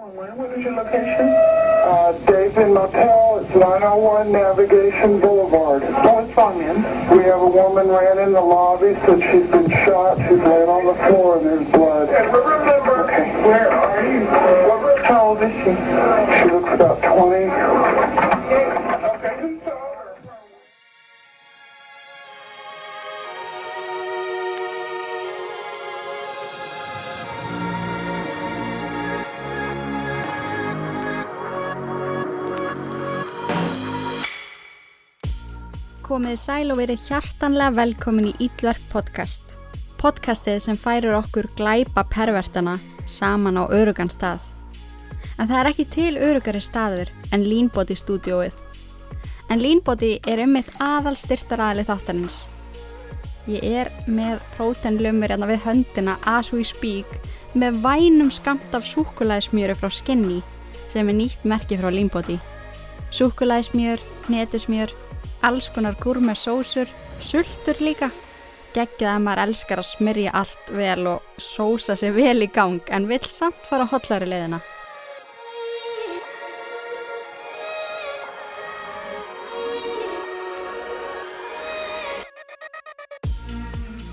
What is your location? Uh, David Motel, it's 901 Navigation Boulevard. What's wrong, ma'am? We have a woman ran in the lobby, said she's been shot. She's laying on the floor and there's blood. And remember, okay. where are you? What, how old is she? She looks about 20. Komið sæl og verið hjartanlega velkomin í Ítlverk podcast. Podcastið sem færir okkur glæpa pervertana saman á örugan stað. En það er ekki til örugari staður en Leanbody stúdióið. En Leanbody er um eitt aðal styrtaræðli þáttanins. Ég er með prótenlumur hérna við höndina as we speak með vænum skamt af súkulæðismjöru frá Skinny sem er nýtt merki frá Leanbody. Súkulæðismjör, netusmjör, alls konar gúrme sósur, sultur líka. Geggið að maður elskar að smyrja allt vel og sósa sér vel í gang en vill samt fara hotlari leiðina.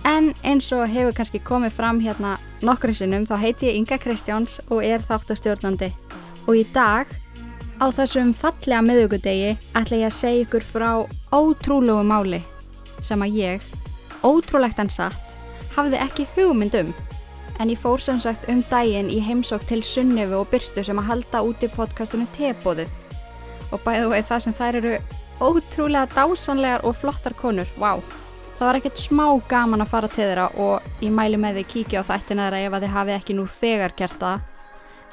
En eins og hefur kannski komið fram hérna nokkru sinnum þá heiti ég Inga Kristjáns og er þáttastjórnandi. Og í dag Á þessum fallega miðugudegi ætla ég að segja ykkur frá ótrúlegu máli sem að ég, ótrúlegt en satt, hafði ekki hugmynd um. En ég fór sem sagt um daginn í heimsók til Sunnifu og Byrstu sem að halda út í podcastunum Tebóðið. Og bæðu veið það sem þær eru ótrúlega dásanlegar og flottar konur, vá. Það var ekkert smá gaman að fara til þeirra og ég mæli með því kíkja á þættina þeirra ef að þið hafi ekki nú þegar gert það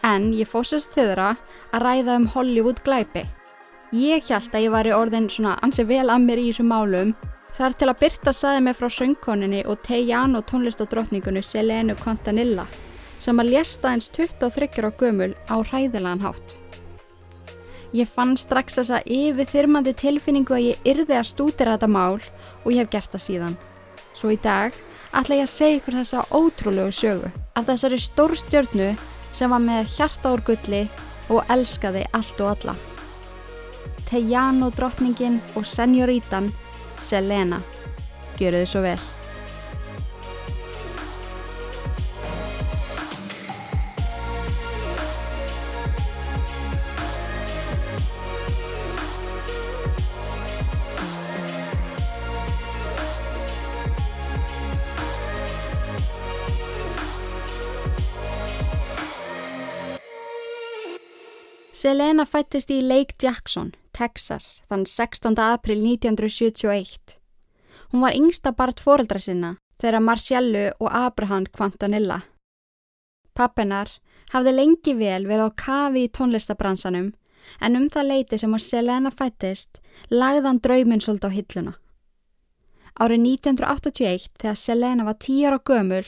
en ég fósast þauðra að ræða um Hollywood glæpi. Ég held að ég var í orðin svona ansi vel að mér í þessum málum þar til að Birta saði mig frá söngkoninni og Tejano tónlistadrottningunni Selenu Quantanilla sem að lesta eins 23 á gömul á hræðilegan hátt. Ég fann strax þessa yfir þyrmandi tilfinningu að ég yrði að stúdira þetta mál og ég hef gert það síðan. Svo í dag ætla ég að segja ykkur þessa ótrúlegu sögu af þessari stórstjörnu sem var með hjarta úr gulli og elskaði allt og alla. Tejano drottningin og senjorítan Selena. Gjöru þið svo vel. Selena fættist í Lake Jackson, Texas, þann 16. april 1971. Hún var yngsta bart foreldra sinna þegar Marcellu og Abraham Quantanilla. Pappinar hafði lengi vel verið á kafi í tónlistabransanum en um það leiti sem að Selena fættist lagðan drauminn svolítið á hilluna. Árið 1981 þegar Selena var tíjar á gömul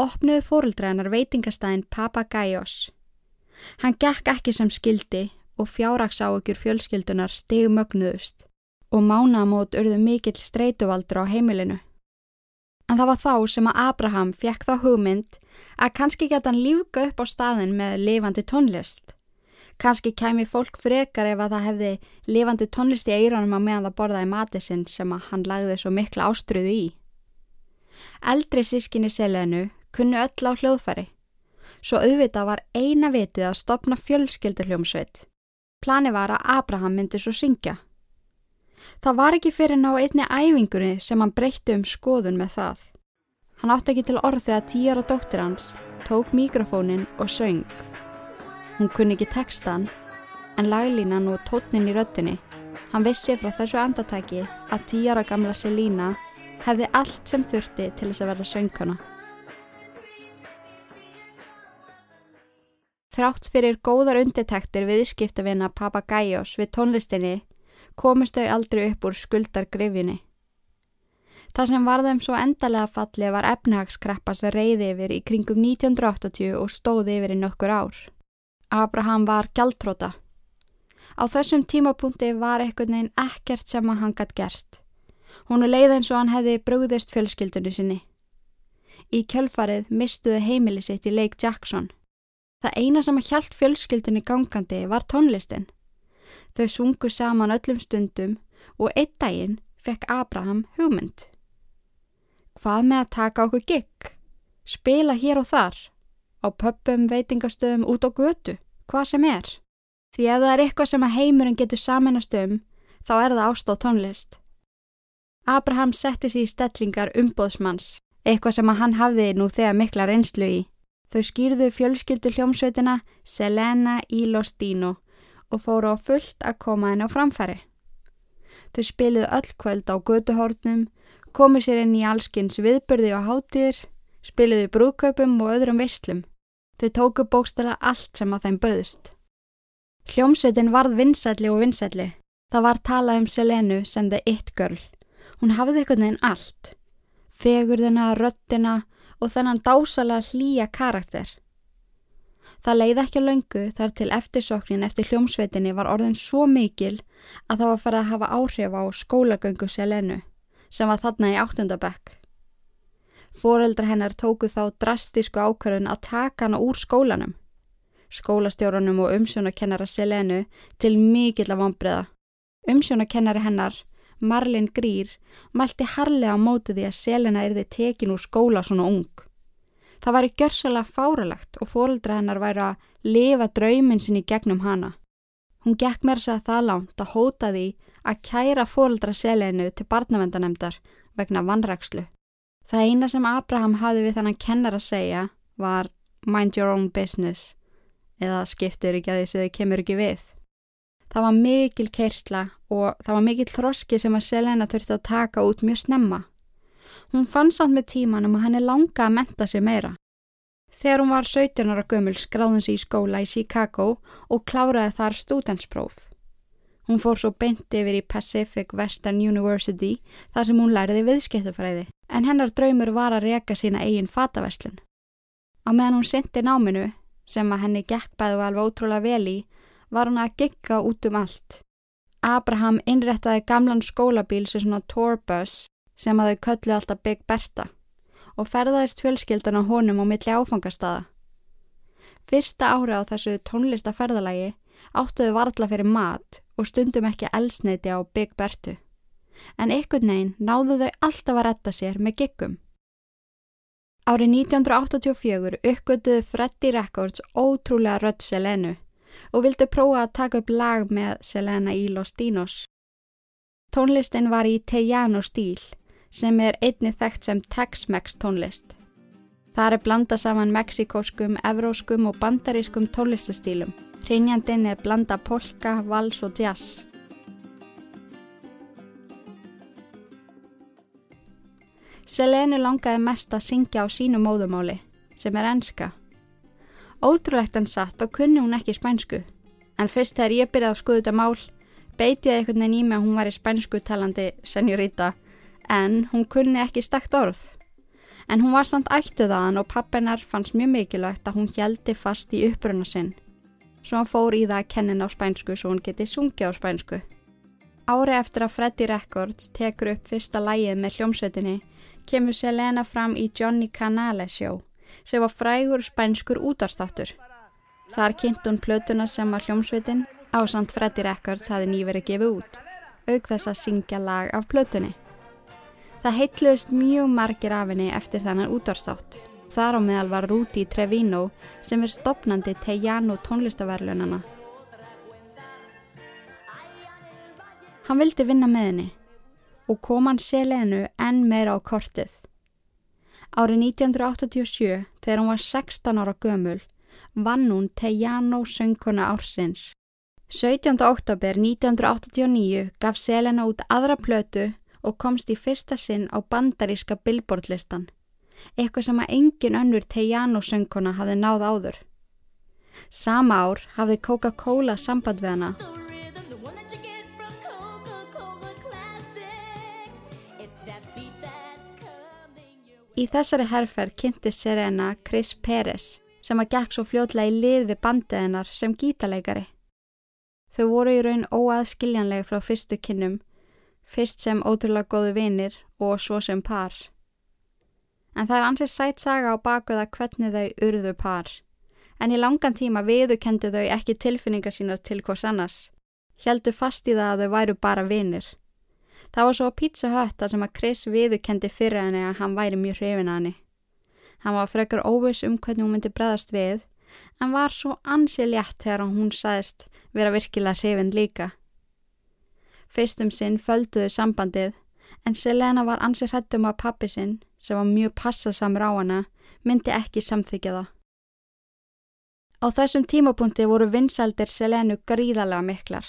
opnuðu foreldra hennar veitingastæðin Papagayos. Hann gekk ekki sem skildi og fjárraksáökjur fjölskyldunar stegumögnuðust og mánamót urðu mikill streytuvaldur á heimilinu. En það var þá sem að Abraham fekk þá hugmynd að kannski geta hann lífga upp á staðin með lifandi tónlist. Kannski kæmi fólk frekar ef að það hefði lifandi tónlist í eironum að meðan það borðaði mati sinn sem að hann lagði svo mikla ástruðu í. Eldri sískinni selenu kunnu öll á hljóðfæri svo auðvitað var eina vitið að stopna fjölskyldurhljómsveit. Plani var að Abraham myndi svo syngja. Það var ekki fyrir ná einni æfingunni sem hann breytti um skoðun með það. Hann átti ekki til orði að tíara dóttir hans, tók mikrofónin og söng. Hún kunni ekki textan, en laglínan og tótnin í röttinni. Hann vissi frá þessu andatæki að tíara gamla Selína hefði allt sem þurfti til þess að verða söngkona. Þrátt fyrir góðar undirtektir viðskiptavina Papagæjós við tónlistinni komist þau aldrei upp úr skuldar grifjunni. Það sem var þeim svo endalega falli var efnahagskreppa sem reyði yfir í kringum 1980 og stóði yfir í nokkur ár. Abraham var gjaldróta. Á þessum tímapunkti var ekkert neginn ekkert sem að hann gætt gerst. Hún er leið eins og hann hefði brúðist fjölskyldunni sinni. Í kjölfarið mistuði heimili sitt í Lake Jackson Það eina sem að hjælt fjölskyldunni gangandi var tónlistin. Þau sungu saman öllum stundum og einn daginn fekk Abraham hugmynd. Hvað með að taka okkur gigg? Spila hér og þar? Á pöppum, veitingastöðum, út á götu? Hvað sem er? Því ef það er eitthvað sem að heimurinn getur saminast um, þá er það ást á tónlist. Abraham setti sér í stellingar umbóðsmanns, eitthvað sem að hann hafði nú þegar mikla reynslu í. Þau skýrðu fjölskyldu hljómsveitina Selena í Lostino og fóru á fullt að koma henn á framfæri. Þau spiliðu öll kvöld á göduhórnum, komu sér inn í allskins viðbyrði og hátir, spiliðu brúðkaupum og öðrum visslum. Þau tóku bókstala allt sem að þeim böðst. Hljómsveitin varð vinsætli og vinsætli. Það var talað um Selenu sem the it girl. Hún hafði einhvern veginn allt. Fegurðina, röttina og þennan dásalega hlýja karakter. Það leiði ekki á laungu þar til eftirsoknin eftir hljómsveitinni var orðin svo mikil að það var farið að hafa áhrif á skólagöngu Selenu sem var þarna í áttundabekk. Fóreldra hennar tóku þá drastísku ákvörðun að taka hana úr skólanum, skólastjórunum og umsjónakennara Selenu til mikill af vonbreða. Umsjónakennari hennar, Marlin Grýr, mælti harlega á móti því að Selena erði tekin úr skóla svona ung. Það væri gjörsalega fáralagt og fóreldra hennar væri að lifa drauminn sinni gegnum hana. Hún gekk mér sér það lánt að hóta því að kæra fóreldra Selenu til barnavendanemdar vegna vannrækslu. Það eina sem Abraham hafi við þannig kennar að segja var mind your own business eða skiptur ekki að því sem þið kemur ekki við. Það var mikil keirsla og það var mikil þroski sem að Selena þurfti að taka út mjög snemma. Hún fann samt með tímanum að henni langa að menta sig meira. Þegar hún var 17 ára gömul skráðin sér í skóla í Chicago og kláraði þar studentspróf. Hún fór svo beint yfir í Pacific Western University þar sem hún læriði viðskiptafræði en hennar draumur var að reyka sína eigin fataverslun. Á meðan hún syndi náminu, sem að henni gekk bæðu alveg ótrúlega vel í, var hún að gigga út um allt. Abraham innrættaði gamlan skólabíl sem svona tourbus sem að þau köllu alltaf Big Bertha og ferðaðist fjölskyldan á honum á milli áfangastada. Fyrsta ári á þessu tónlistaferðalagi áttuðu varðla fyrir mat og stundum ekki elsneiti á Big Berthu. En ykkur neginn náðu þau alltaf að retta sér með giggum. Árið 1984 uppgötuðu Freddy Records ótrúlega rödd Selenu og vildu prófa að taka upp lag með Selena í Los Dinos. Tónlistin var í Tejano stíl sem er einni þekkt sem Tex-Mex tónlist. Það er blanda saman meksikóskum, evróskum og bandarískum tónlistastílum. Hreinjandin er blanda polka, vals og jazz. Selenu langaði mest að syngja á sínu móðumáli, sem er enska. Ótrúlegt en satt og kunni hún ekki spænsku, en fyrst þegar ég byrjaði að skoða þetta mál, beitiði einhvern veginn í mig að hún var í spænsku talandi senjurita, en hún kunni ekki stakt orð. En hún var samt ættuðaðan og pappinar fannst mjög mikilvægt að hún hjaldi fast í uppruna sinn, svo hann fór í það að kennin á spænsku svo hún geti sungja á spænsku. Ári eftir að Freddy Records tekur upp fyrsta lægið með hljómsveitinni kemur Selena fram í Johnny Canales show sem var frægur spænskur útarstáttur. Þar kynnt hún plötuna sem var hljómsveitin á samt Freddy Records hafi nýverið gefið út, auk þess að syngja lag af plötunni. Það heitluðist mjög margir af henni eftir þannan útarstátt. Þar á meðal var Rúti Trevino sem er stopnandi Tejano tónlistaverlunana. Hann vildi vinna með henni og kom hann Selenu enn meira á kortið. Árið 1987, þegar hún var 16 ára gömul, vann hún Tejano söngkona ársins. 17. oktober 1989 gaf Selena út aðra plötu og komst í fyrsta sinn á bandaríska billboardlistan, eitthvað sem að engin önnur Tejano söngkona hafði náð áður. Sama ár hafði Coca-Cola samband við hana Í þessari herrferð kynnti Serena Chris Peres sem að gekk svo fljótlega í lið við bandiðinnar sem gítaleikari. Þau voru í raun óaðskiljanlega frá fyrstu kynnum, fyrst sem ótrúlega góðu vinir og svo sem par. En það er ansið sætt saga á bakuða hvernig þau urðu par, en í langan tíma viðukendu þau ekki tilfinningar sínar til hvers annars. Hjaldu fast í það að þau væru bara vinir. Það var svo að Pizza Hut að sem að Chris viðukendi fyrir henni að hann væri mjög hrifin að henni. Hann var frekar óvis um hvernig hún myndi breðast við, en var svo ansi létt þegar hún saðist vera virkilega hrifin líka. Fyrstum sinn földuðu sambandið, en Selena var ansi hrættum að pappi sinn, sem var mjög passasamur á hana, myndi ekki samþykja það. Á þessum tímapunkti voru vinsældir Selenu gríðalega miklar.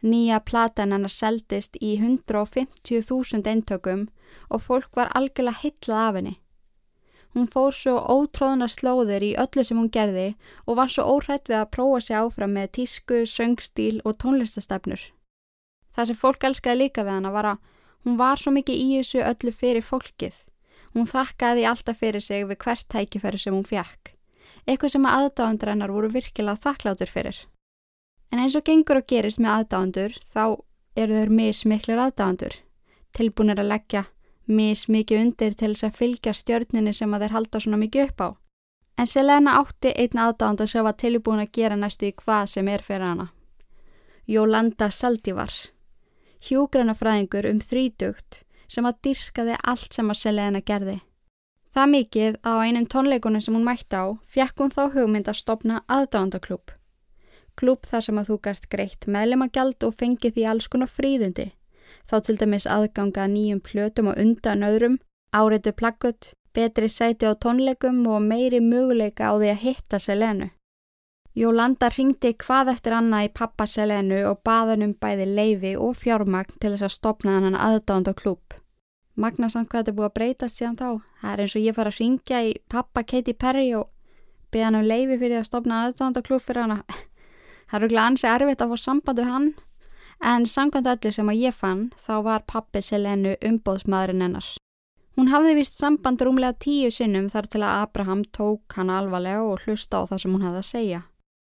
Nýja platan hennar seldist í 150.000 eintökum og fólk var algjörlega hillað af henni. Hún fór svo ótróðna slóðir í öllu sem hún gerði og var svo óhrætt við að prófa sig áfram með tísku, söngstíl og tónlistastefnur. Það sem fólk elskaði líka við hana var að hún var svo mikið í þessu öllu fyrir fólkið. Hún þakkaði alltaf fyrir sig við hvert tækifæri sem hún fjekk. Eitthvað sem aðdáðundur hennar voru virkilega þakklátur fyrir. En eins og gengur og gerist með aðdáðundur þá eru þau mismiklir aðdáðundur. Tilbúinir að leggja mismikið undir til þess að fylgja stjörninni sem að þeir halda svona mikið upp á. En Selena átti einn aðdáðund sem var tilbúin að gera næstu í hvað sem er fyrir hana. Jólanda Saldivar. Hjógranafræðingur um þrítugt sem að dyrkaði allt sem að Selena gerði. Það mikið að á einum tónleikunum sem hún mætti á fjekk hún þá hugmynd að stopna aðdáðandaklúb. Klúb þar sem að þú gast greitt meðlemagjald og fengið því alls konar fríðindi. Þá til dæmis aðganga nýjum plötum og undan öðrum, áritu plakkut, betri sæti á tónleikum og meiri möguleika á því að hitta Selenu. Jólanda ringdi hvað eftir annað í pappa Selenu og baðanum bæði leifi og fjármagn til þess að stopna hann aðdáðandaklúb. Magnasamt hvað þetta búið að breytast síðan þá. Það er eins og ég fara að ringja í pappa Katy Perry og beða hann um leifi fyrir að stopna aðdándaklúf fyrir hana. Það er rúglega ansi erfitt að fá samband við hann en samkvæmt öllu sem að ég fann þá var pappi Selenu umbóðsmaðurinn hennar. Hún hafði vist samband rúmlega tíu sinnum þar til að Abraham tók hann alvarlega og hlusta á það sem hún hafði að segja.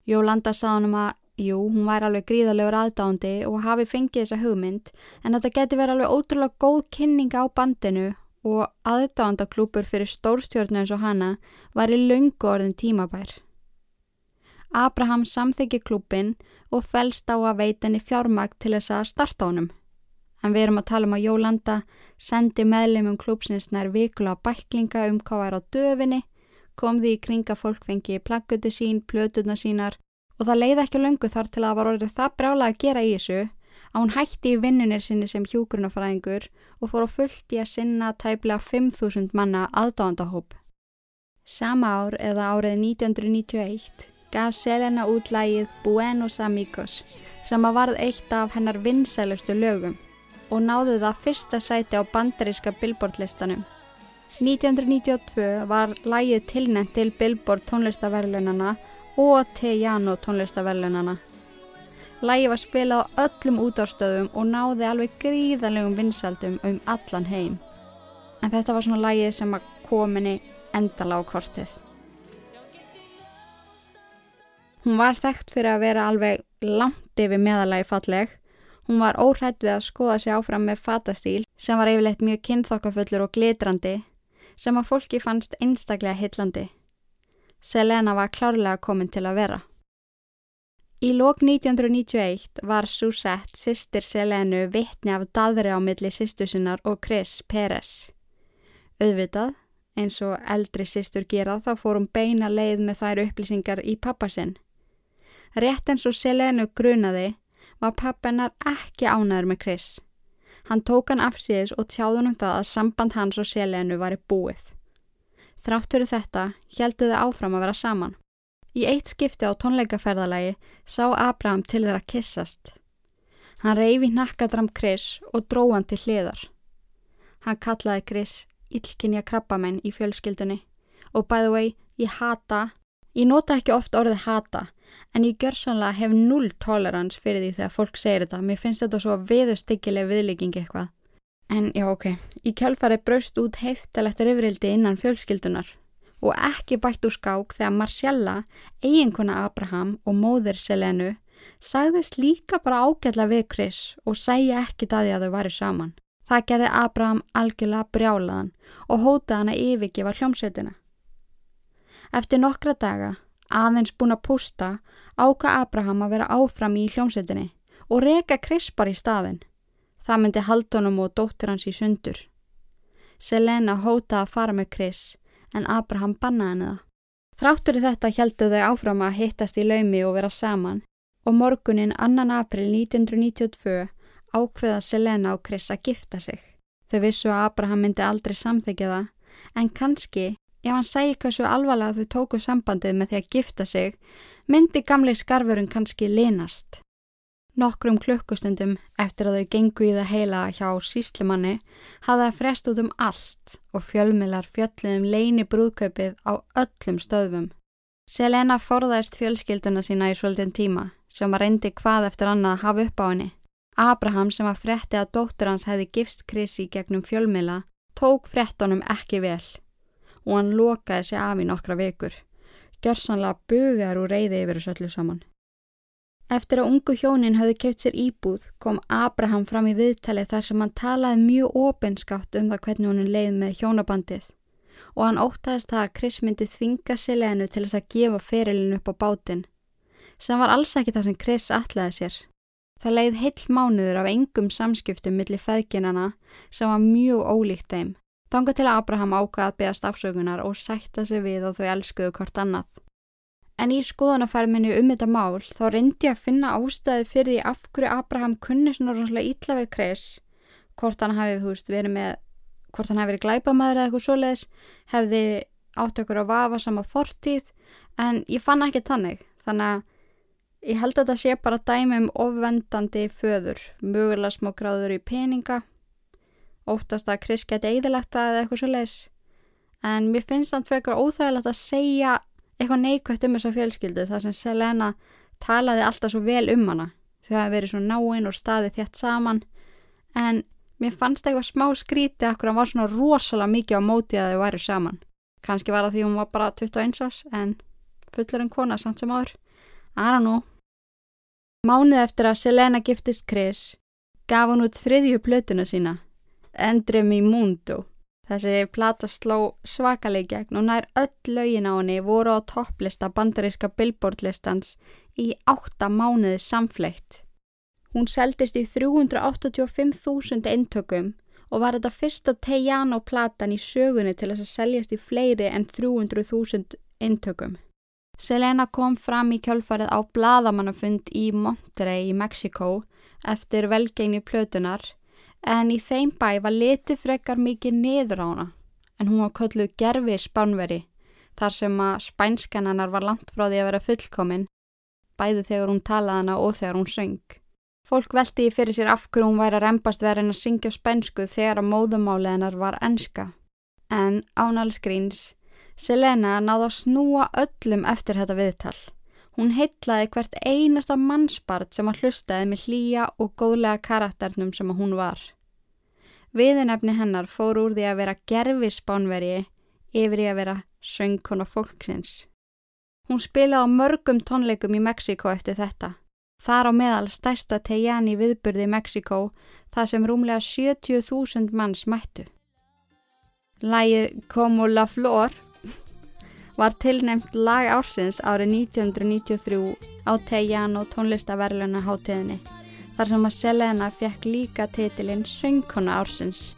Jólanda sað hann um að Jú, hún væri alveg gríðalegur aðdándi og hafi fengið þessa hugmynd en þetta geti verið alveg ótrúlega góð kynning á bandinu og aðdándaklúpur fyrir stórstjórnu eins og hana var í laungu orðin tímabær. Abraham samþykki klúpin og fælst á að veita henni fjármag til þess að starta honum. En við erum að tala um að Jólanda sendi meðlemum klúpsins nær vikula bæklinga um hvað var á döfinni, kom því í kringa fólk fengi plaggutu sín, plötuna sínar og það leiði ekki löngu þar til að það var orðið það brála að gera í þessu að hún hætti í vinnunir sinni sem hjúgrunafræðingur og fór á fullt í að sinna tæplega 5.000 manna aðdáðandahóp. Sama ár eða árið 1991 gaf Selena út lægið Buenos Amigos sem að varð eitt af hennar vinsælustu lögum og náðu það fyrsta sæti á bandaríska billboardlistanum. 1992 var lægið tilnænt til Billboard tónlistaverlunana og Tejano tónlistaverlunana. Lægi var spilað á öllum útárstöðum og náði alveg gríðalegum vinsaldum um allan heim. En þetta var svona lægið sem að kominni endala á kortið. Hún var þekkt fyrir að vera alveg langt yfir meðalagi falleg. Hún var óhrætt við að skoða sig áfram með fatastíl sem var yfirleitt mjög kynþokkafullur og glitrandi sem að fólki fannst einstaklega hillandi. Selena var klárlega komin til að vera. Í lók 1991 var Suzette, sýstir Selenu, vittni af daðri á milli sýstu sinnar og Chris Peres. Auðvitað, eins og eldri sýstur gerað, þá fór hún beina leið með þær upplýsingar í pappasinn. Rétt eins og Selenu grunaði var pappennar ekki ánæður með Chris. Hann tók hann afsíðis og tjáðunum það að samband hans og Selenu var í búið. Þrátt fyrir þetta heldu þau áfram að vera saman. Í eitt skipti á tónleikaferðalagi sá Abraham til þeirra kissast. Hann reyfi nakkadram Chris og dró hann til hliðar. Hann kallaði Chris illkynja krabbamenn í fjölskyldunni og by the way, ég hata, ég nota ekki oft orðið hata en ég gjör sannlega hef null tolerans fyrir því þegar fólk segir þetta. Mér finnst þetta svo viðustyggileg viðlíking eitthvað. En já, ok, í kjálfari braust út heiftalegt rifrildi innan fjölskyldunar og ekki bætt úr skák þegar Marcella, eiginkona Abraham og móðir Selenu sagðist líka bara ágætla við Chris og segja ekki því að þau varu saman. Það gerði Abraham algjörlega brjálaðan og hótaði hann að yfirgefa hljómsveitina. Eftir nokkra daga Aðeins búin að pústa áka Abraham að vera áfram í hljómsveitinni og reka Krispar í staðin. Það myndi haldunum og dóttir hans í sundur. Selena hótaði að fara með Kris en Abraham bannaði henni það. Þráttur í þetta heldu þau áfram að hittast í laumi og vera saman og morgunin 2. april 1992 ákveða Selena og Kris að gifta sig. Þau vissu að Abraham myndi aldrei samþekja það en kannski ef hann segi hversu alvarlega þau tóku sambandið með því að gifta sig myndi gamli skarfurinn kannski linast. Nokkrum klukkustundum eftir að þau gengu í það heila hjá síslimanni hafði það frest út um allt og fjölmilar fjöllum leini brúðkaupið á öllum stöðum. Selena forðaðist fjölskylduna sína í svolítinn tíma sem var reyndi hvað eftir annað að hafa upp á henni. Abraham sem var fretti að dóttur hans hefði gifst krisi gegnum fjölmila tók frettunum ekki vel og hann lokaði sig af í nokkra vekur. Gjörsanlega bugar úr reyði yfir þessu öllu saman. Eftir að ungu hjónin hafði keipt sér íbúð kom Abraham fram í viðtali þar sem hann talaði mjög opinskátt um það hvernig hann leið með hjónabandið og hann óttaðist það að Chris myndi þvinga Selenu til þess að gefa ferilinu upp á bátinn sem var alls ekki það sem Chris ætlaði sér. Það leið heill mánuður af engum samskiptum millir feðginana sem var mjög ólíkt þeim. Þanga til að Abraham ákvaði að beðast afsökunar og sætta sig við og þau elskuðu hvort annað. En í skoðanaferminu um þetta mál þá reyndi að finna ástæði fyrir því af hverju Abraham kunni svona rosalega illa við Chris. Hvort hann hafi veist, verið með hvort hann hafi verið glæpamæður eða eitthvað svoleiðis hefði átt okkur að vafa sama fortíð. En ég fann ekki tannig þannig að ég held að þetta sé bara dæmi um ofvendandi föður mögulega smá gráður í peninga óttast að Chris geti eðilagt það eða eitthvað svoleiðis. En mér finnst það frekar óþægilegt að segja eitthvað neikvægt um þessa fjölskyldu þar sem Selena talaði alltaf svo vel um hana. Þau hafi verið svo náinn og staðið þétt saman. En mér fannst eitthvað smá skríti akkur hann var svona rosalega mikið á móti að þau væri saman. Kannski var það því hún var bara 21 ás en fullur en kona samt sem áður. I don't know. Mánuð eftir að Selena giftist Chris gaf hún út þriðju plötuna sínaEndre mi mundo Þessi plata sló svakaleg gegn og nær öll lögin á henni voru á topplista bandaríska billboardlistans í átta mánuði samfleitt. Hún seldist í 385.000 eintökum og var þetta fyrsta Tejano platan í sögunni til þess að seljast í fleiri en 300.000 eintökum. Selena kom fram í kjölfarið á bladamannafund í Monterey í Mexiko eftir velgengni plötunar en í þeim bæ var liti frekar mikið niður á hana en hún var kölluð gerfi spánveri þar sem að spænskanannar var langt frá því að vera fullkomin bæði þegar hún talaði hana og þegar hún söng. Fólk veldi í fyrir sér af hverju hún væri að reymbast verið að syngja spænsku þegar að móðumálið hennar var enska. En ánalskríns, Selena náði að snúa öllum eftir þetta viðtal. Hún heitlaði hvert einasta mannsbart sem að hlustaði með hlýja og góðlega karakternum sem að hún var. Viðunefni hennar fór úr því að vera gerfi spánvergi yfir í að vera söngkona fólksins. Hún spilaði á mörgum tónleikum í Mexiko eftir þetta. Þar á meðal stærsta viðburði í Mexiko þar sem rúmlega 70.000 manns mættu. Lægið Como la Flor var tilnæmt lag ársins árið 1993 á Tejano tónlistaverluna hátíðinni þar sem að Selena fekk líka titilinn Söngkona ársins.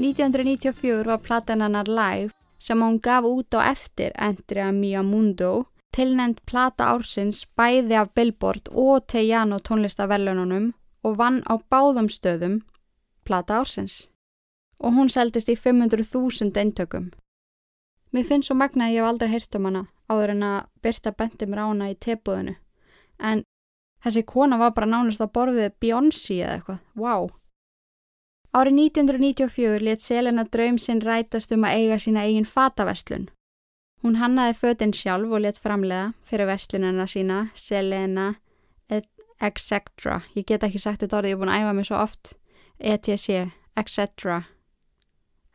1994 var platenannar live sem hún gaf út á eftir Andrea Mia Mundo tilnend plata ársins bæði af Billboard og Tejano tónlistaverlununum og vann á báðum stöðum plata ársins. Og hún seldist í 500.000 eintökum. Mér finnst svo magna að ég hef aldrei heyrt um hana áður en að byrta bendi mér á hana í tebúðinu en Þessi kona var bara nánast að borfið Beyoncé eða eitthvað. Wow. Árið 1994 let Selena draum sinn rætast um að eiga sína eigin fataverslun. Hún hannaði fötinn sjálf og let framlega fyrir verslunarna sína, Selena, etc. Ég get ekki sagt þetta orðið, ég er búin að æfa mig svo oft. ETC, etc.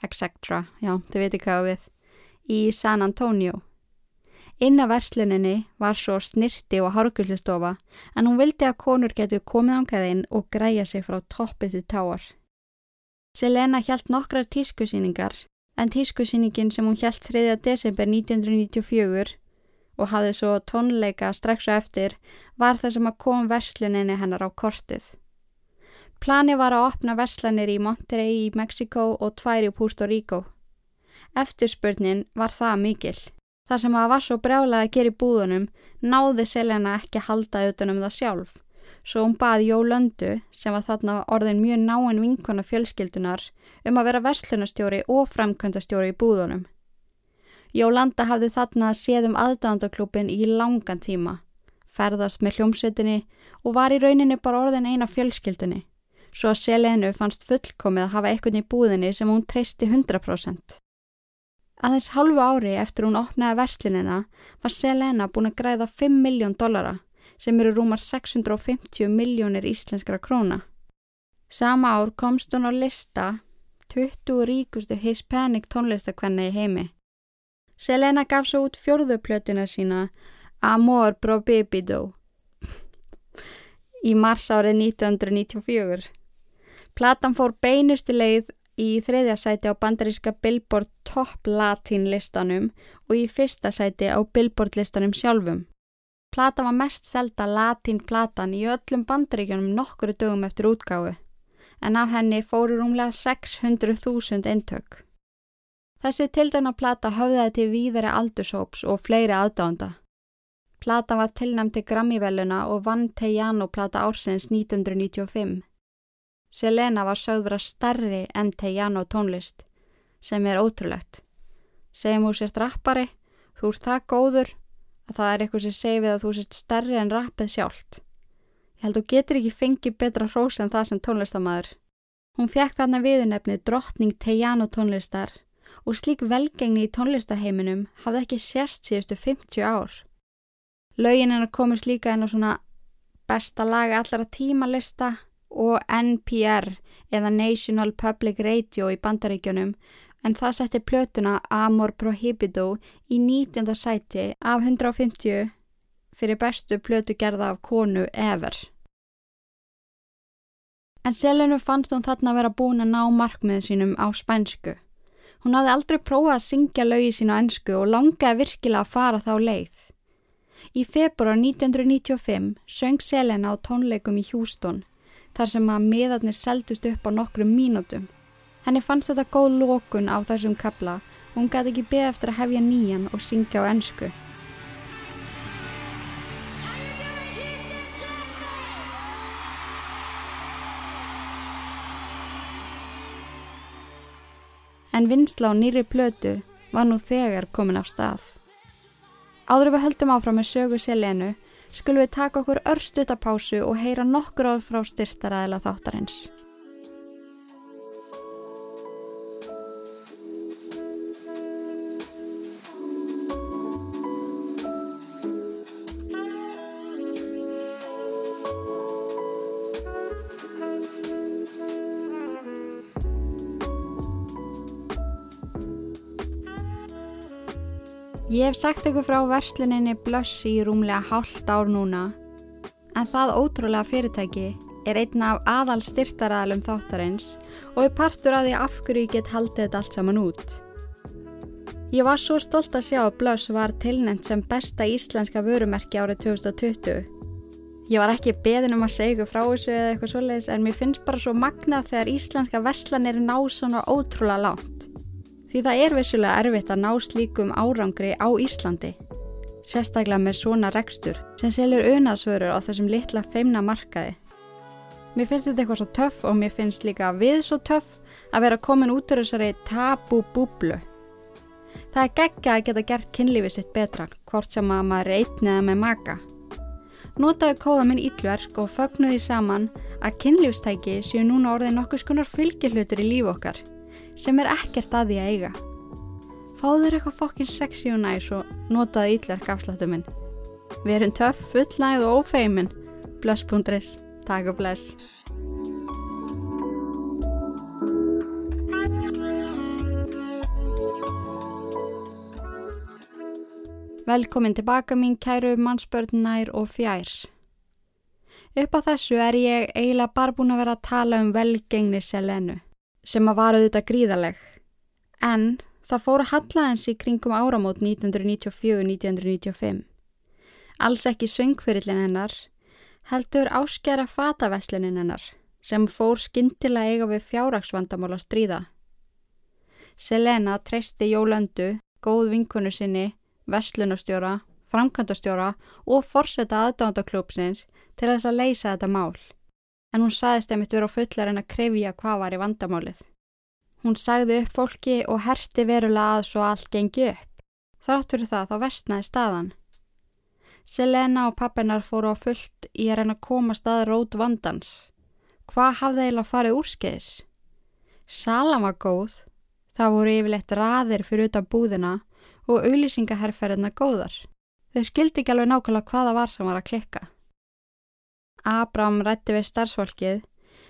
etc. Já, þið veitir hvað við. Í San Antonio. Inna versluninni var svo snirti og hárgullustofa en hún vildi að konur getur komið ángaðinn og græja sig frá toppið til táar. Selena hjælt nokkrar tískusýningar En tískusýningin sem hún hjælt 3. desember 1994 og hafði svo tónleika strax og eftir var það sem að kom versluninni hennar á kortið. Plani var að opna verslanir í Monterey í Mexiko og tvær í Puerto Rico. Eftirspurnin var það mikil. Það sem að var svo brjálað að gera í búðunum náði Selena ekki halda utanum það sjálf. Svo hún baði Jó Löndu sem var þarna orðin mjög náinn vinkona fjölskyldunar um að vera verslunastjóri og framkvæmdastjóri í búðunum. Jólanda hafði þarna séð um aðdándaklúpin í langan tíma, ferðast með hljómsveitinni og var í rauninni bara orðin eina fjölskyldunni, svo að Selenu fannst fullkomið að hafa eitthvað í búðinni sem hún treysti 100%. Aðeins halvu ári eftir hún opnaði verslinina var Selena búin að græða 5 miljón dollara sem eru rúmar 650 miljónir íslenskra króna. Sama ár komst hún á lista 20 ríkustu hispanic tónlistakvenna í heimi. Selena gaf svo út fjörðuplötuna sína Amor Probibido í mars árið 1994. Platan fór beinustu leið í þriðja sæti á bandaríska Billboard Top Latin listanum og í fyrsta sæti á Billboard listanum sjálfum. Platan var mest selda latín platan í öllum bandaríkjunum nokkuru dögum eftir útgáfu en af henni fóru rúmlega 600.000 eintök. Þessi tildana plata höfðaði til víðari aldurshóps og fleiri aðdánda. Plata var tilnæmti Grammy-veluna og vann Tejano plata ársins 1995. Selena var sögð vera starri enn Tejano tónlist, sem er ótrúlegt. Segjum þú sért rappari, þú ert það góður að það er eitthvað sem segir við að þú sért starri en rappið sjálft. Ég held þú getur ekki fengið betra hrós en það sem tónlistamæður. Hún fekk þarna viðunefni drottning Tejano tónlistar og slík velgengni í tónlistaheiminum hafði ekki sérst síðustu 50 ár. Laugin hennar komist líka inn á svona besta laga allara tímalista og NPR eða National Public Radio í bandaríkjunum en það setti plötuna Amor Prohibido í 19. sæti af 150 fyrir bestu plötu gerða af konu ever. En selinu fannst hún þarna að vera búin að ná markmiðu sínum á spænsku. Hún hafði aldrei prófað að syngja lögi sín á ennsku og langaði virkilega að fara þá leið. Í februar 1995 söng Selena á tónleikum í Hjústón þar sem að miðarnir seldust upp á nokkrum mínútum. Henni fannst þetta góð lókun á þessum kabla og hún gæti ekki beð eftir að hefja nýjan og syngja á ennsku. en vinsla á nýri plötu var nú þegar komin af stað. Áður við höldum áfram með sögu Selenu skulum við taka okkur örstutapásu og heyra nokkur ár frá styrstaræðila þáttarins. Ég hef sagt ykkur frá versluninni Blössi í rúmlega hálft ár núna en það ótrúlega fyrirtæki er einna af aðal styrtaræðalum þáttarins og er partur að því af hverju ég get haldið þetta allt saman út. Ég var svo stolt að sjá að Blöss var tilnænt sem besta íslenska vörumerki árið 2020. Ég var ekki beðin um að segja ykkur frá þessu eða eitthvað svoleiðis en mér finnst bara svo magnað þegar íslenska verslanir ná svona ótrúlega langt. Því það er vissulega erfitt að ná slíkum árangri á Íslandi. Sérstaklega með svona rekstur sem selur unaðsvörur á þessum litla feimna markaði. Mér finnst þetta eitthvað svo töff og mér finnst líka við svo töff að vera komin út úr þessari tabú-búblu. Það er geggja að geta gert kynlífið sitt betra, hvort sem að maður einn eða með maka. Notaðu kóða minn íllverk og fögnuði saman að kynlífstæki séu núna orðið nokkus konar fylgihlutur í líf okkar sem er ekkert að því að eiga. Fáður eitthvað fokkin sexy og næs og notaðu ítlark afsláttu minn. Við erum töff, fullnægð og ófeimin. Bless.is. Takk og bless. Velkomin tilbaka mín kæru mannsbörnær og fjær. Upp á þessu er ég eiginlega bara búin að vera að tala um velgengni Selenu sem að vara auðvitað gríðaleg. En það fóru hallaðins í kringum áramót 1994-1995. Alls ekki söngfyrillin hennar, heldur áskjara fataveslinin hennar sem fór skindilega eiga við fjárraksvandamál að stríða. Selena treysti Jólöndu, góð vinkonu sinni, vestlunastjóra, framkvæmdastjóra og forsetta aðdándaklúpsins til þess að leysa þetta mál. En hún sagðist einmitt vera á fullar en að krefja hvað var í vandamálið. Hún sagði upp fólki og herti verulega að svo allt gengi upp. Þrátt fyrir það þá vestnaði staðan. Selena og pappinar fóru á fullt í að reyna að koma staði rót vandans. Hvað hafði eiginlega farið úrskeiðis? Salan var góð Það voru yfirleitt raðir fyrir utan búðina og auðlýsingaherrferðina góðar. Þau skildi ekki alveg nákvæmlega hvaða var sem var að klikka. Abram rætti við starfsfólkið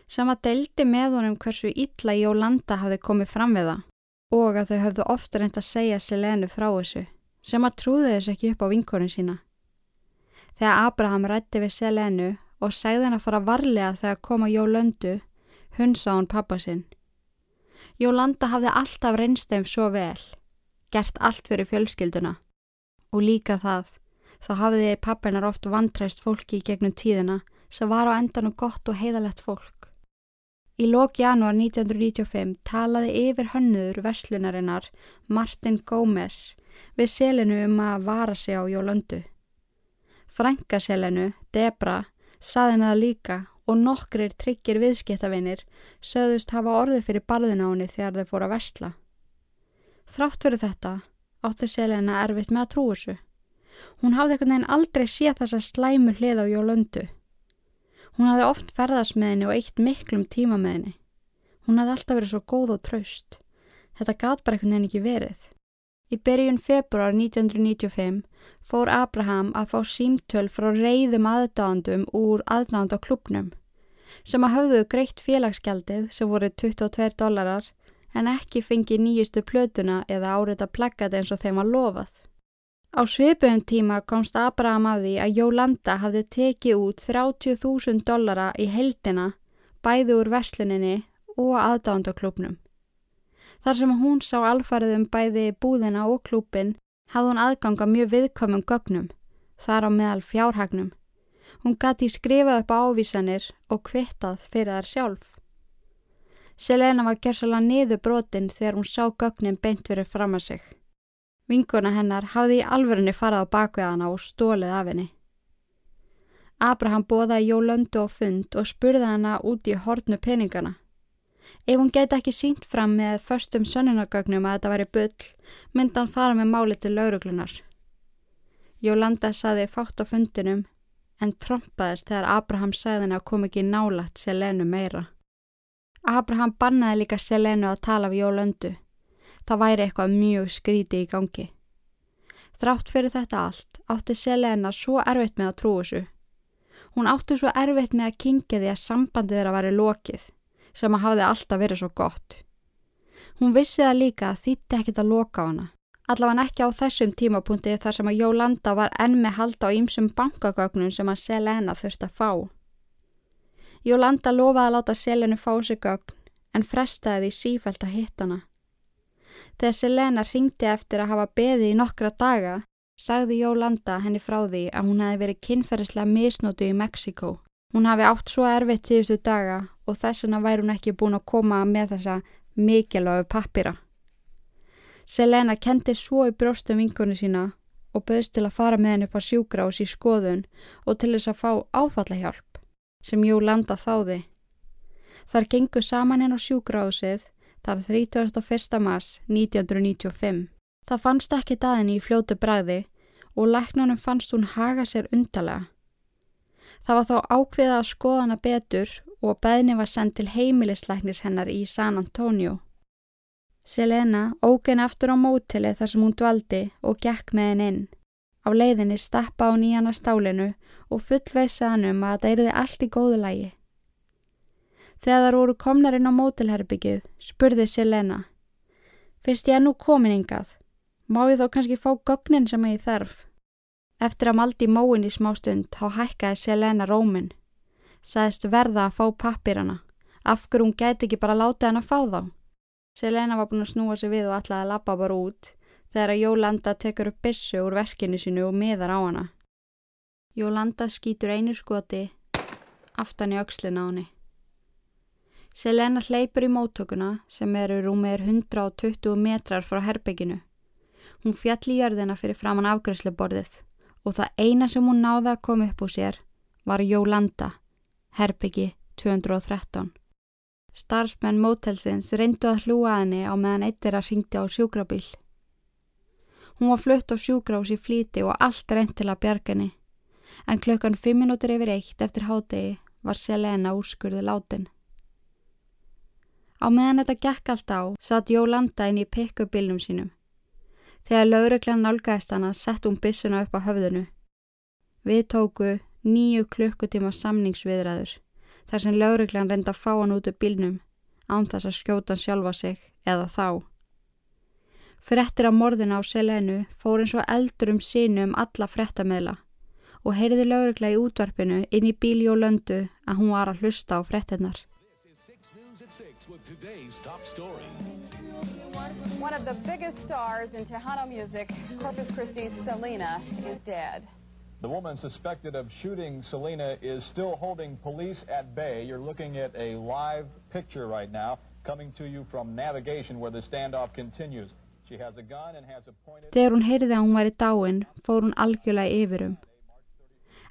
sem að deildi með honum hversu ítla Jólanda hafði komið fram við það og að þau höfðu ofta reynd að segja Selenu frá þessu sem að trúði þessu ekki upp á vinkorinn sína. Þegar Abraham rætti við Selenu og segði henn að fara varlega þegar koma Jólöndu, hunsa hún pappa sinn. Jólanda hafði alltaf reynst þeim svo vel, gert allt fyrir fjölskylduna og líka það, þá hafði pappinar oft vantræst fólki gegnum tíðina sem var á endan og gott og heiðalett fólk. Í lók janúar 1995 talaði yfir hönnuður verslunarinnar Martin Gómez við selinu um að vara sig á Jólöndu. Frænkaselinu, Debra, saði henni það líka og nokkrir tryggir viðskiptavinir söðust hafa orðið fyrir barðina áni þegar þau fóru að versla. Þrátt fyrir þetta átti Selena erfitt með að trú þessu. Hún hafði einhvern veginn aldrei séð þessa slæmu hlið á Jólöndu. Hún hafði oft ferðast með henni og eitt miklum tíma með henni. Hún hafði alltaf verið svo góð og traust. Þetta gat bara einhvern veginn ekki verið. Í byrjun februar 1995 fór Abraham að fá símtöl frá reyðum aðdáðandum úr aðdáðanda klubnum sem að hafðu greitt félagsgjaldið sem voru 22 dólarar en ekki fengi nýjustu plötuna eða árita plaggat eins og þeim að lofað. Á svipum tíma komst Abraham að því að Jólanda hafði tekið út 30.000 dólara í heldina bæði úr versluninni og aðdáðandaklubnum. Þar sem hún sá alfarið um bæði búðina og klúpin hafði hún aðganga mjög viðkomum gögnum, þar á meðal fjárhagnum. Hún gati skrifað upp ávísanir og kvittað fyrir þar sjálf. Selena var gerðsala niður brotin þegar hún sá gögnin beint verið fram að sig. Vinguna hennar hafði í alverðinni farað á bakveðana og stólið af henni. Abraham bóðaði Jólöndu á fund og spurði hana út í hortnu peningana. Ef hún geti ekki sínt fram með förstum sönnunagögnum að þetta væri bull, myndi hann fara með máli til lauruglunar. Jólanda saði fátt á fundinum, en trompaðist þegar Abraham sagði henni að kom ekki nálagt Selenu meira. Abraham bannaði líka Selenu að tala við Jólöndu. Það væri eitthvað mjög skríti í gangi. Þrátt fyrir þetta allt átti Selena svo erfitt með að trú þessu. Hún átti svo erfitt með að kingja því að sambandið þeirra væri lokið sem að hafði alltaf verið svo gott. Hún vissi það líka að þýtti ekkit að loka hana. Allavega ekki á þessum tímapunkti þar sem að Jólanda var enn með halda á ýmsum bankagögnum sem að Selena þurfti að fá. Jólanda lofaði að láta Selenu fá sig gögn en frestaði því sífælt að hitt hana. Þegar Selena ringdi eftir að hafa beði í nokkra daga, sagði Jólanda henni frá því að hún hefði verið kynferðislega misnótu í Mexiko Hún hafi átt svo erfitt síðustu daga og þess vegna væri hún ekki búin að koma með þessa mikilvægu pappira. Selena kendi svo í brjóstum vingunni sína og böðst til að fara með henni upp á sjúgrás í skoðun og til þess að fá áfallahjálp sem Jú landa þáði. Þar gengur saman henn á sjúgrásið þar 31. mars 1995. Það fannst ekki daðinni í fljótu bræði og læknunum fannst hún haga sér undalega. Það var þá ákveða að skoða hana betur og beðni var sendt til heimilisleiknis hennar í San Antonio. Selena ógen aftur á mótilið þar sem hún dvaldi og gekk með henn inn. Á leiðinni stappa á nýjana stálinu og fullveisa hann um að það erði allt í góðu lægi. Þegar þar voru komnar inn á mótilherbyggið spurði Selena Fyrst ég er nú kominingað, má ég þó kannski fá gögnin sem ég þarf? Eftir að maldi móin í smá stund þá hækkaði Selena rómin. Sæðist verða að fá pappirana. Af hverju hún gæti ekki bara láta hann að fá þá? Selena var búin að snúa sig við og ætlaði að lappa bara út þegar að Jólanda tekur upp bissu úr veskinu sinu og miðar á hana. Jólanda skýtur einu skoti aftan í aukslinn á henni. Selena hleypur í móttökuna sem eru rúmir 120 metrar frá herbygginu. Hún fjall í jörðina fyrir framann afgræsleborðið og það eina sem hún náða að koma upp úr sér var Jólanda, herbyggi 213. Starfsmenn mótelsins reyndu að hlúa henni á meðan eittir að ringti á sjúkrabíl. Hún var flutt á sjúkrás í flíti og allt reynd til að bjargani. En klukkan fimm minútur yfir eitt eftir hádegi var Selena úrskurði látin. Á meðan þetta gekk allt á satt Jólanda inn í pikkubilnum sínum. Þegar lauruglan nálgæðist hana sett hún bissuna upp á höfðinu. Við tóku nýju klukkutíma samningsviðræður þar sem lauruglan reynda að fá hann út af bílnum án þess að skjóta sjálfa sig eða þá. Frettir af morðina á Selenu fór eins og eldur um sínu um alla frettameðla og heyrði laurugla í útvarpinu inn í bíli og löndu að hún var að hlusta á frettinnar. One of the biggest stars in Tejano music, Corpus Christi's Selena, is dead. The woman suspected of shooting Selena is still holding police at bay. You're looking at a live picture right now coming to you from navigation where the standoff continues. She has a gun and has a pointed... Þegar hún heyrði að hún væri dáin, fór hún algjörlega yfirum.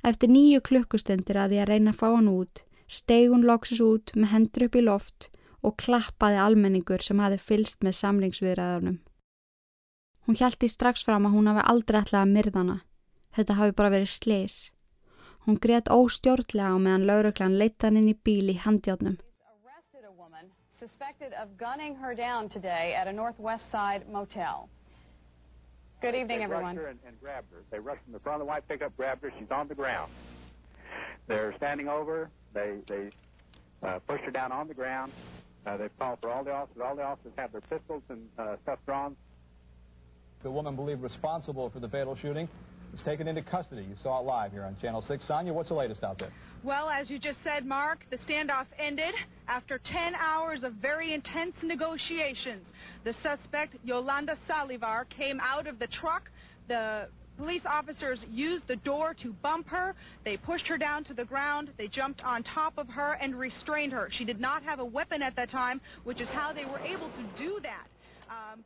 Eftir nýju klukkustundir að því að reyna að fá hann út, steg hún loksis út með hendur upp í loft og klappaði almenningur sem hafi fylst með samlingsviðræðunum. Hún hjælti strax fram að hún hafi aldrei ætlað að myrðana. Þetta hafi bara verið sleis. Hún greiðt óstjórnlega á meðan lauruglan leitt hann inn í bíl í handjátnum. suspected of gunning her down today at a Northwest Side motel. Good evening, they everyone. Rushed her and, and grabbed her. They rushed from the front of the white pickup, grabbed her. She's on the ground. They're standing over. They they uh, pushed her down on the ground. Uh, they've called for all the officers. All the officers have their pistols and uh, stuff drawn. The woman believed responsible for the fatal shooting was taken into custody. You saw it live here on Channel 6. Sonia, what's the latest out there? Well, as you just said, Mark, the standoff ended after 10 hours of very intense negotiations. The suspect, Yolanda Salivar, came out of the truck. The police officers used the door to bump her. They pushed her down to the ground. They jumped on top of her and restrained her. She did not have a weapon at that time, which is how they were able to do that. Um,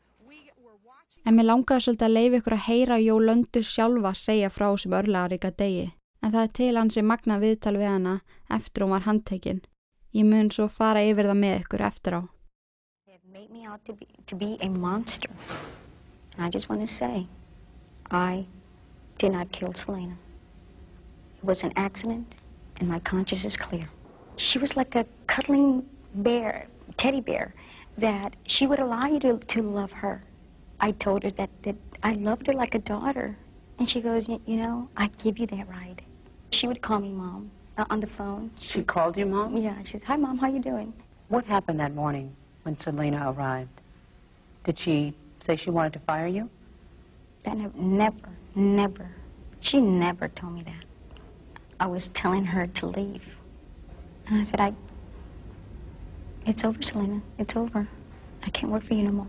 En mér langaði svolítið að leiði ykkur að heyra Jólöndu sjálfa segja frá sem örlaðaríka degi. En það er til hansi magna viðtal við hana eftir hún var handtekinn. Ég mun svo fara yfir það með ykkur eftir á. It made me out to be, to be a monster. And I just want to say, I did not kill Selena. It was an accident, and my conscience is clear. She was like a cuddling bear, teddy bear, that she would allow you to, to love her. I told her that, that I loved her like a daughter. And she goes, you know, I give you that right. She would call me mom uh, on the phone. She called you mom? Yeah, she says, hi mom, how you doing? What happened that morning when Selena arrived? Did she say she wanted to fire you? That never, never. She never told me that. I was telling her to leave. And I said, I, it's over, Selena. It's over. I can't work for you no more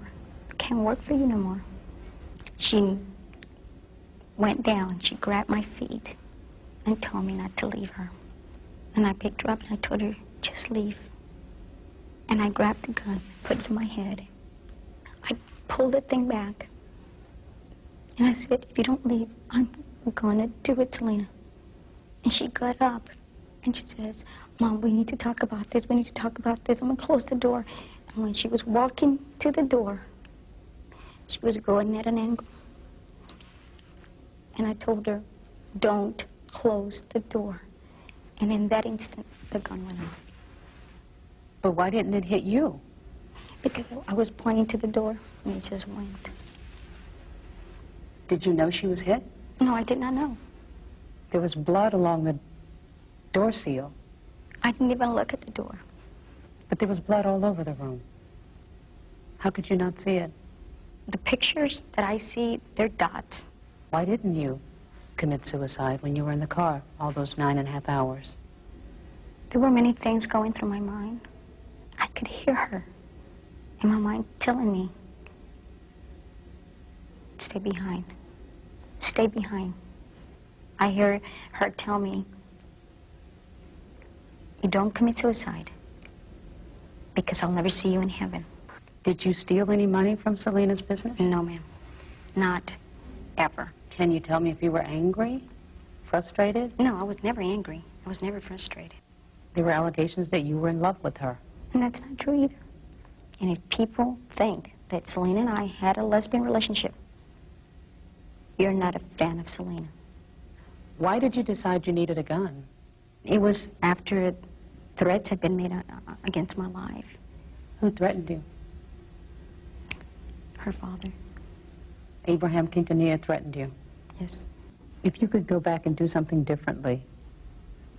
can't work for you no more. She went down, she grabbed my feet and told me not to leave her. And I picked her up and I told her, just leave. And I grabbed the gun, put it in my head. I pulled the thing back. And I said, if you don't leave, I'm going to do it, Selena. And she got up and she says, Mom, we need to talk about this. We need to talk about this. I'm going to close the door. And when she was walking to the door, she was going at an angle. And I told her, don't close the door. And in that instant, the gun went off. But why didn't it hit you? Because I was pointing to the door, and it just went. Did you know she was hit? No, I did not know. There was blood along the door seal. I didn't even look at the door. But there was blood all over the room. How could you not see it? the pictures that I see, they're dots. Why didn't you commit suicide when you were in the car all those nine and a half hours? There were many things going through my mind. I could hear her. in my mind telling me, stay behind, stay behind. I hear her tell me, you don't commit suicide because I'll never see you in heaven. Did you steal any money from Selena's business? No, ma'am. Not ever. Can you tell me if you were angry, frustrated? No, I was never angry. I was never frustrated. There were allegations that you were in love with her. And that's not true either. And if people think that Selena and I had a lesbian relationship, you're not a fan of Selena. Why did you decide you needed a gun? It was after threats had been made uh, against my life. Who threatened you? Her father, Abraham Quintanilla threatened you. yes. If you could go back and do something differently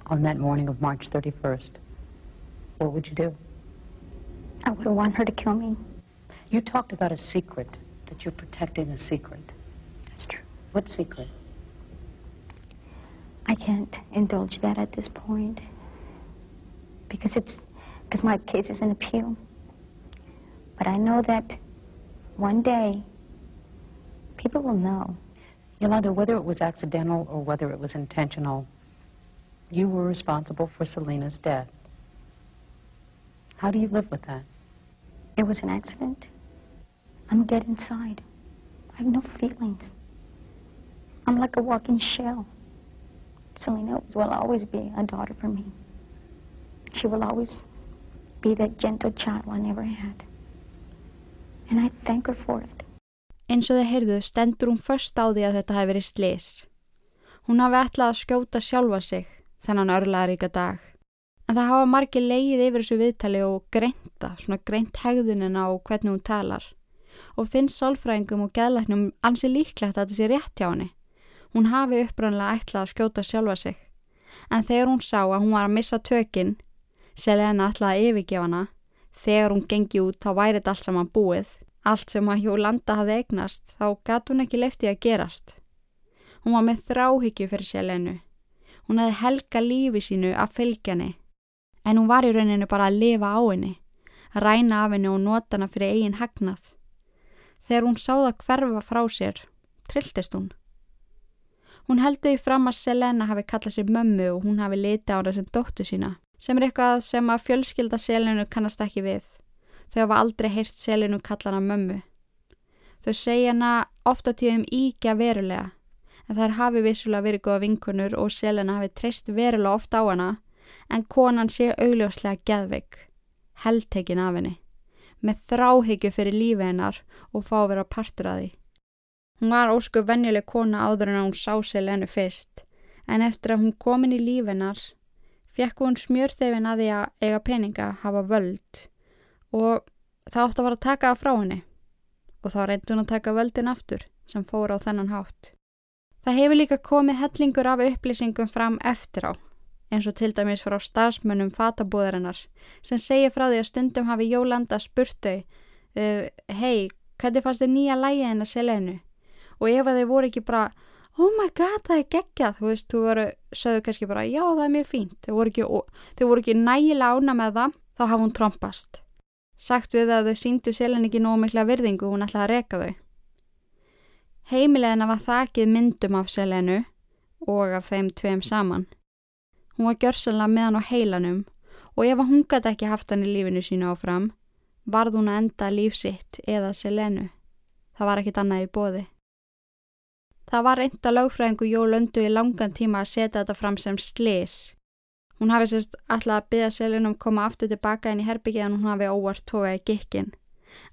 on that morning of March 31st, what would you do? I would want her to kill me. You talked about a secret, that you're protecting a secret. What secret? I can't indulge that at this point because it's because my case is in appeal. But I know that one day people will know. Yolanda, whether it was accidental or whether it was intentional, you were responsible for Selena's death. How do you live with that? It was an accident. I'm dead inside. I have no feelings. I'm like a walking shell. Selena will always be a daughter for me. She will always be that gentle child I never had. And I thank her for it. Eins og þið heyrðu stendur hún först á því að þetta hefði verið slis. Hún hafi ætlað að skjóta sjálfa sig þennan örlaðaríka dag. En það hafa margir leið yfir þessu viðtali og greinta, svona greint hegðunina og hvernig hún talar. Og finnst sálfræðingum og geðlæknum ansi líklegt að þetta sé rétt hjá henni. Hún hafi upprannlega ætlað að skjóta sjálfa sig. En þegar hún sá að hún var að missa tökinn, Selena ætlaði að yfirgefa hana, þegar hún gengi út þá væri þetta allt saman búið. Allt sem að Jólanda hafði eignast, þá gat hún ekki leftið að gerast. Hún var með þráhyggju fyrir Selenu. Hún hefði helga lífi sínu að fylgja henni. En hún var í rauninu bara að lifa á henni, að ræna af henni og nota hana fyrir eigin hagnað. Þegar hún sáða hverfa frá sér, trilltist hún. Hún heldur í fram að Selena hafi kallað sér mömmu og hún hafi litið á hana sem dóttu sína, sem er eitthvað sem að fjölskylda Selenu kannast ekki við. Þau hafa aldrei heyrt Selenu kalla hana mömmu. Þau segja hana ofta tíðum íkja verulega, en þær hafi vissulega verið góða vinkunur og Selena hafi treyst verulega ofta á hana, en konan sé augljóslega geðveik, heldtekin af henni, með þráhyggju fyrir lífi hennar og fá að vera partur að því. Hún var ósku venjuleg kona áður en að hún sá Selenu fyrst, en eftir að hún komin í lífi hennar, fekk hún smjörþefin að því að eiga peninga hafa völd og það átti að vara að taka það frá henni og þá reyndi hún að taka völdin aftur sem fór á þennan hátt. Það hefur líka komið hellingur af upplýsingum fram eftir á, eins og til dæmis frá starfsmönnum fatabúðarinnar sem segja frá því að stundum hafi Jólanda spurt þau uh, hei, hvernig fannst þið nýja lægið hennar Selenu? Og ef að þau voru ekki bara oh my god, það er geggjað, þú veist, þú voru sögðu kannski bara, já, það er mjög fínt þau voru ekki, ekki nægilega ána með það þá hafa hún trompast sagt við að þau síndu Selenu ekki nógu mikla virðingu, hún ætlaði að reka þau Heimilegina var þakið myndum af Selenu og af þeim tveim saman. Hún var gjörsanlega með hann á heilanum og ef hún gæti ekki haft hann í lífinu sínu áfram, varð hún að enda lífsitt eða Selenu. Það var ekkit annað í bóði. Það var reynda lögfræðingu Jólöndu í langan tíma að setja þetta fram sem slis. Hún hafi sérst alltaf að byggja Selenu um að koma aftur tilbaka inn í herbyggið en hún hafi óvart tóið í gikkin.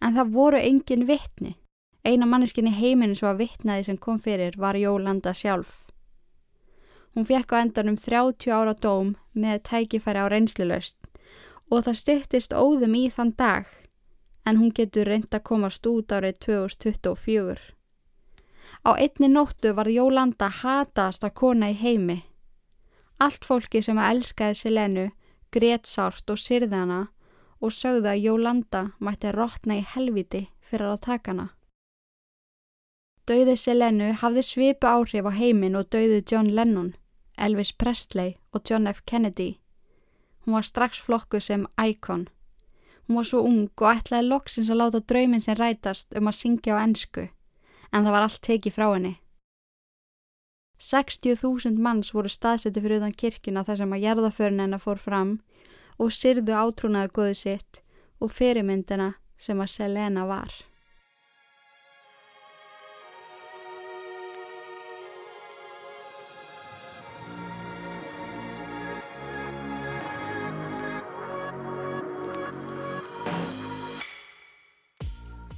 En það voru engin vittni. Eina manneskinni heiminu sem var vittnaði sem kom fyrir var Jólanda sjálf. Hún fekk á endanum 30 ára dóm með tækifæri á reynslilöst og það styttist óðum í þann dag en hún getur reynd að komast út árið 2024. Á einni nóttu var Jólanda hataðasta kona í heimi. Allt fólki sem að elskaði Selenu grét sárt og syrði hana og sögðu að Jólanda mætti rótna í helviti fyrir að taka hana. Dauði Selenu hafði svipu áhrif á heiminn og dauði John Lennon, Elvis Presley og John F. Kennedy. Hún var strax flokku sem íkon. Hún var svo ung og ætlaði loksins að láta drauminn sem rætast um að syngja á ennsku, en það var allt tekið frá henni. 60.000 manns voru staðsetti fyrir utan kirkina þar sem að jarðaförn hennar fór fram og syrðu átrúnaði góðu sitt og fyrirmyndina sem að Selena var.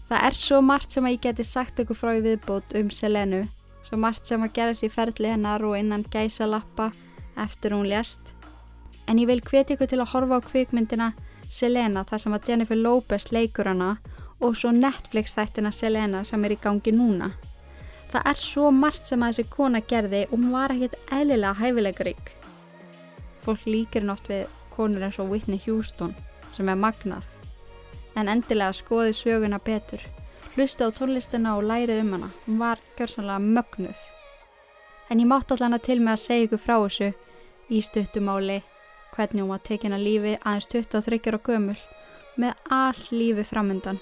Það er svo margt sem að ég geti sagt ykkur frá í viðbót um Selenu, svo margt sem að gerast í ferli hennar og innan gæsa lappa eftir hún lést. En ég vil hveti ykkur til að horfa á kvikmyndina Selena þar sem að Jennifer Lopez leikur hana og svo Netflix þættina Selena sem er í gangi núna. Það er svo margt sem að þessi kona gerði og hún var ekkert eðlilega hæfileikarík. Fólk líkir nátt við konur eins og Whitney Houston sem er magnað en endilega skoði söguna betur. Hlusti á tónlistina og lærið um hana. Hún var gjörsanlega mögnuð. En ég mátt allan að til með að segja ykkur frá þessu í stuttumáli hvernig hún var tekin að lífi aðeins 23 og gömul með all lífi framöndan.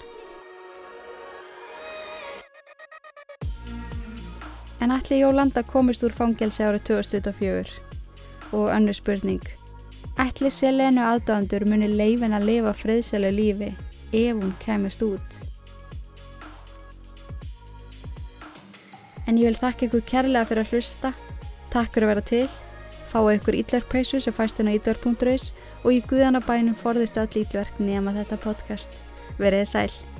En ætli Jólanda komist úr fangelsi árið 2024? Og önnur spurning. Ætli Selenu aðdáðandur muni leifin að lifa friðsælu lífi ef hún kemist út. En ég vil þakka ykkur kærlega fyrir að hlusta. Takk fyrir að vera til. Fáið ykkur ítlarpeysu sem fæst hennar ítlar.is og í guðanabænum forðistu all ítverk nema þetta podcast. Verið sæl.